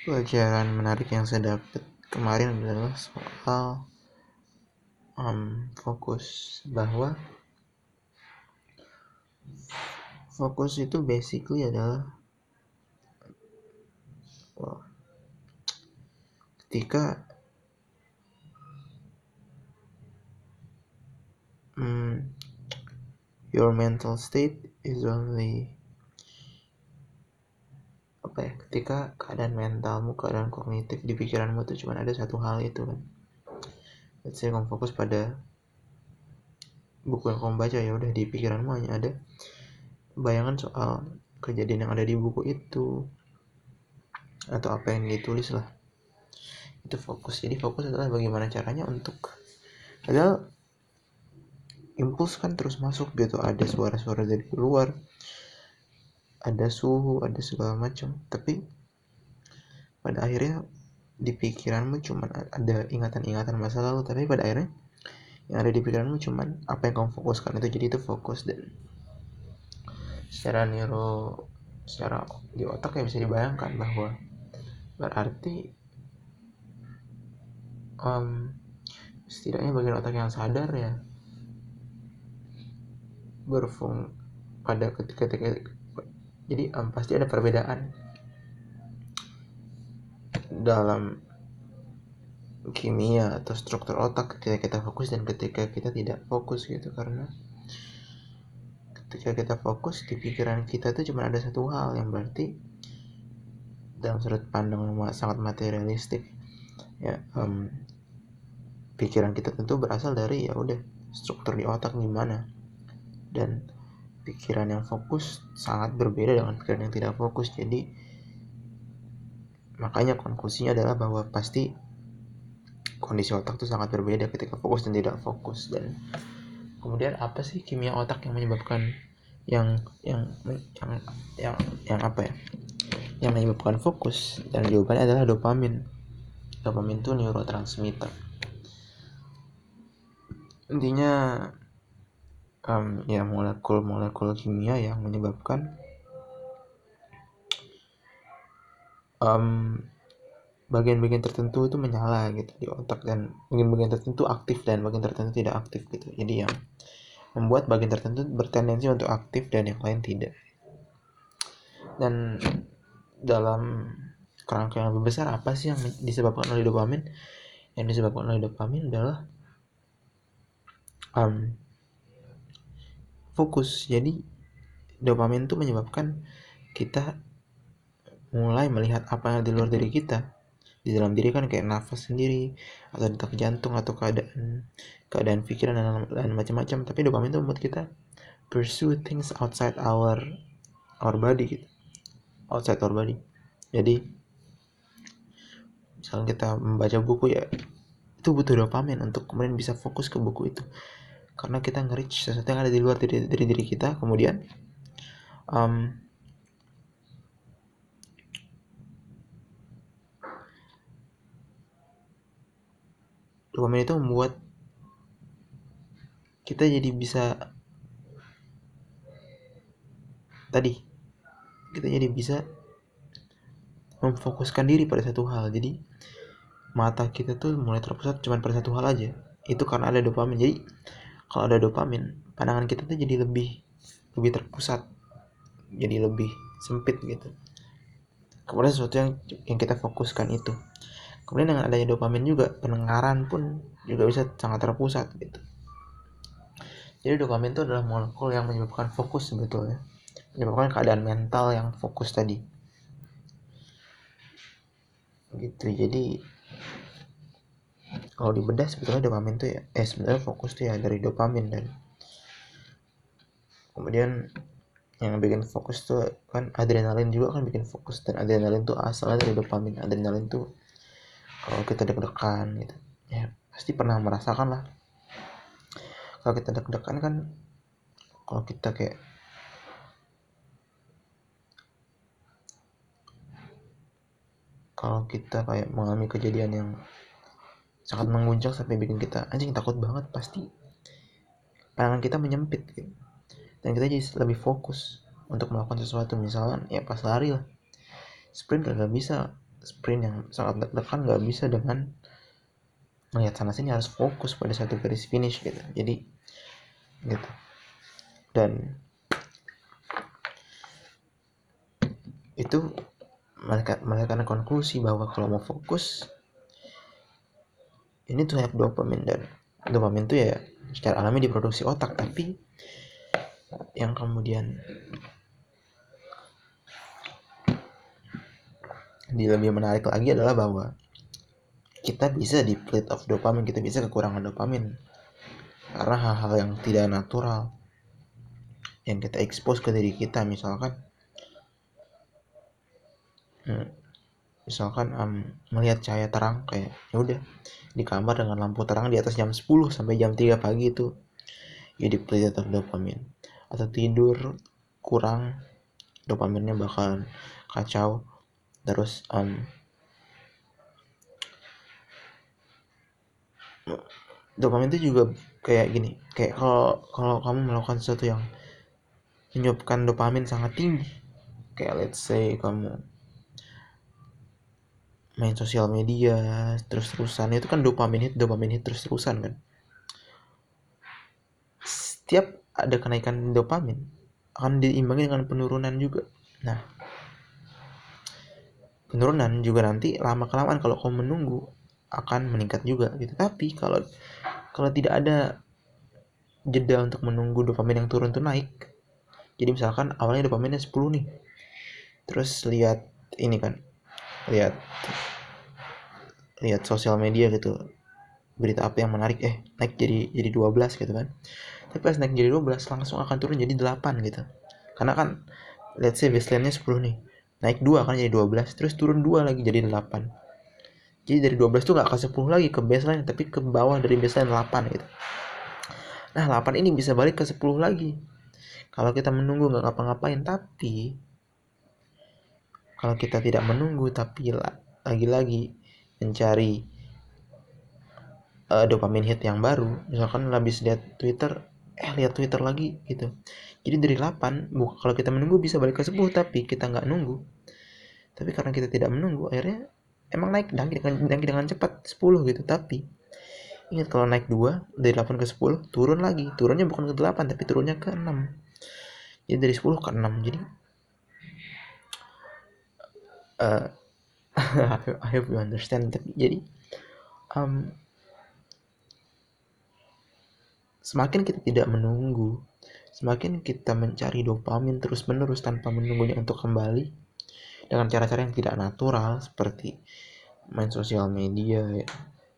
pelajaran menarik yang saya dapat kemarin adalah soal um, fokus bahwa fokus itu basically adalah ketika um, your mental state is only ketika keadaan mentalmu keadaan kognitif di pikiranmu tuh cuma ada satu hal itu kan? Let's say kamu fokus pada buku yang kamu baca ya udah di pikiranmu hanya ada bayangan soal kejadian yang ada di buku itu atau apa yang ditulis lah. Itu fokus. Jadi fokus adalah bagaimana caranya untuk padahal impuls kan terus masuk gitu. Ada suara-suara dari luar ada suhu ada segala macam. Tapi pada akhirnya di pikiranmu cuma ada ingatan-ingatan masa lalu. Tapi pada akhirnya yang ada di pikiranmu cuma apa yang kamu fokuskan itu. Jadi itu fokus dan secara neuro secara di otak ya bisa dibayangkan bahwa berarti um, setidaknya bagian otak yang sadar ya berfung pada ketika, ketika jadi um, pasti ada perbedaan. Dalam kimia atau struktur otak ketika kita fokus dan ketika kita tidak fokus gitu. Karena ketika kita fokus di pikiran kita itu cuma ada satu hal yang berarti dalam sudut pandang yang sangat materialistik ya um, pikiran kita tentu berasal dari ya udah struktur di otak gimana. Dan pikiran yang fokus sangat berbeda dengan pikiran yang tidak fokus. Jadi makanya konklusinya adalah bahwa pasti kondisi otak itu sangat berbeda ketika fokus dan tidak fokus. Dan kemudian apa sih kimia otak yang menyebabkan yang yang yang yang, yang apa ya? Yang menyebabkan fokus? Dan jawabannya adalah dopamin. Dopamin itu neurotransmitter. Intinya um, ya molekul-molekul kimia yang menyebabkan um, bagian-bagian tertentu itu menyala gitu di otak dan bagian-bagian tertentu aktif dan bagian tertentu tidak aktif gitu. Jadi yang membuat bagian tertentu bertendensi untuk aktif dan yang lain tidak. Dan dalam kerangka yang lebih besar apa sih yang disebabkan oleh dopamin? Yang disebabkan oleh dopamin adalah um, fokus. Jadi dopamin itu menyebabkan kita mulai melihat apa yang di luar diri kita. Di dalam diri kan kayak nafas sendiri atau detak jantung atau keadaan keadaan pikiran dan, dan macam-macam. Tapi dopamin itu membuat kita pursue things outside our our body gitu. Outside our body. Jadi misalnya kita membaca buku ya itu butuh dopamin untuk kemudian bisa fokus ke buku itu karena kita nge-reach sesuatu yang ada di luar dari, dari diri kita kemudian um, dopamin itu membuat kita jadi bisa tadi kita jadi bisa memfokuskan diri pada satu hal. Jadi mata kita tuh mulai terpusat cuma pada satu hal aja. Itu karena ada dopamin jadi kalau ada dopamin pandangan kita tuh jadi lebih lebih terpusat. Jadi lebih sempit gitu. Kemudian sesuatu yang yang kita fokuskan itu. Kemudian dengan adanya dopamin juga pendengaran pun juga bisa sangat terpusat gitu. Jadi dopamin itu adalah molekul yang menyebabkan fokus sebetulnya. Menyebabkan keadaan mental yang fokus tadi. Gitu jadi kalau dibedah sebetulnya dopamin tuh ya eh sebenarnya fokus tuh ya dari dopamin dan kemudian yang bikin fokus tuh kan adrenalin juga kan bikin fokus dan adrenalin tuh asalnya dari dopamin. Adrenalin tuh kalau kita deg-degan gitu ya pasti pernah merasakan lah. Kalau kita deg-degan kan kalau kita kayak kalau kita kayak mengalami kejadian yang sangat mengguncang sampai bikin kita anjing takut banget pasti pandangan kita menyempit gitu. dan kita jadi lebih fokus untuk melakukan sesuatu. Misalnya ya pas lari lah. Sprint gak bisa. Sprint yang sangat deg-degan nggak bisa dengan melihat sana sini harus fokus pada satu garis finish gitu. Jadi gitu. Dan itu mereka mereka konklusi bahwa kalau mau fokus ini tuh have dopamin dan dopamin tuh ya secara alami diproduksi otak tapi yang kemudian di lebih menarik lagi adalah bahwa kita bisa di plate of dopamin kita bisa kekurangan dopamin karena hal-hal yang tidak natural yang kita expose ke diri kita misalkan hmm, misalkan um, melihat cahaya terang kayak ya udah di kamar dengan lampu terang di atas jam 10 sampai jam 3 pagi itu ya di plate of dopamin. Atau tidur kurang dopaminnya bakal kacau. Terus um, dopamin itu juga kayak gini kayak kalau kalau kamu melakukan sesuatu yang menyebabkan dopamin sangat tinggi kayak let's say kamu main sosial media terus-terusan. Itu kan dopamin hit dopamin hit terus-terusan kan? Setiap ada kenaikan dopamin akan diimbangi dengan penurunan juga. Nah penurunan juga nanti lama kelamaan kalau kamu menunggu akan meningkat juga gitu. Tapi kalau kalau tidak ada jeda untuk menunggu dopamin yang turun tuh naik jadi misalkan awalnya dopaminnya 10 nih terus lihat ini kan lihat lihat sosial media gitu. Berita apa yang menarik? Eh naik jadi jadi 12 gitu kan. Tapi pas naik jadi 12 langsung akan turun jadi 8 gitu. Karena kan let's say baseline-nya 10 nih. Naik 2 kan jadi 12 terus turun 2 lagi jadi 8 jadi dari 12 tuh gak ke 10 lagi ke baseline tapi ke bawah dari baseline 8 gitu. Nah 8 ini bisa balik ke 10 lagi. Kalau kita menunggu gak ngapa-ngapain tapi kalau kita tidak menunggu tapi lagi-lagi mencari uh, dopamin hit yang baru misalkan habis lihat Twitter eh lihat Twitter lagi gitu. Jadi dari 8 kalau kita menunggu bisa balik ke 10 tapi kita nggak nunggu. Tapi karena kita tidak menunggu akhirnya emang naik dan dengan, naik dengan cepat 10 gitu. Tapi ingat kalau naik 2 dari 8 ke 10 turun lagi. Turunnya bukan ke 8 tapi turunnya ke 6 jadi dari 10 ke 6 jadi uh, I hope you understand. Tapi jadi um, semakin kita tidak menunggu semakin kita mencari dopamin terus menerus tanpa menunggunya untuk kembali dengan cara-cara yang tidak natural seperti main sosial media ya,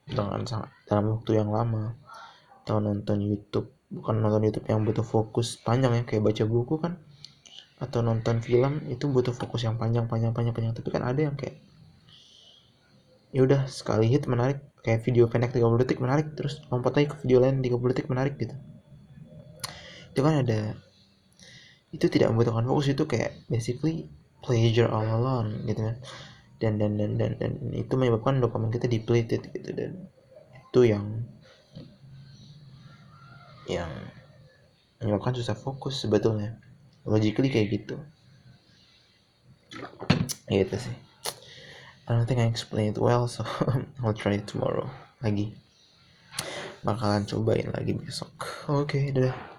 dengan sangat dalam waktu yang lama atau nonton YouTube bukan nonton YouTube yang butuh fokus panjang ya kayak baca buku kan atau nonton film itu butuh fokus yang panjang panjang panjang panjang. Tapi kan ada yang kayak ya udah sekali hit menarik. Kayak video pendek 30 detik menarik terus lompat lagi ke video lain 30 detik menarik gitu. Itu kan ada itu tidak membutuhkan fokus itu kayak basically pleasure all alone gitu kan. Dan dan dan dan, dan itu menyebabkan dopamin kita depleted gitu dan itu yang yang menyebabkan susah fokus sebetulnya logically kayak gitu. Gitu sih. I don't think I explain it well so I'll try it tomorrow. Lagi. Bakalan cobain lagi besok. Oke okay, dadah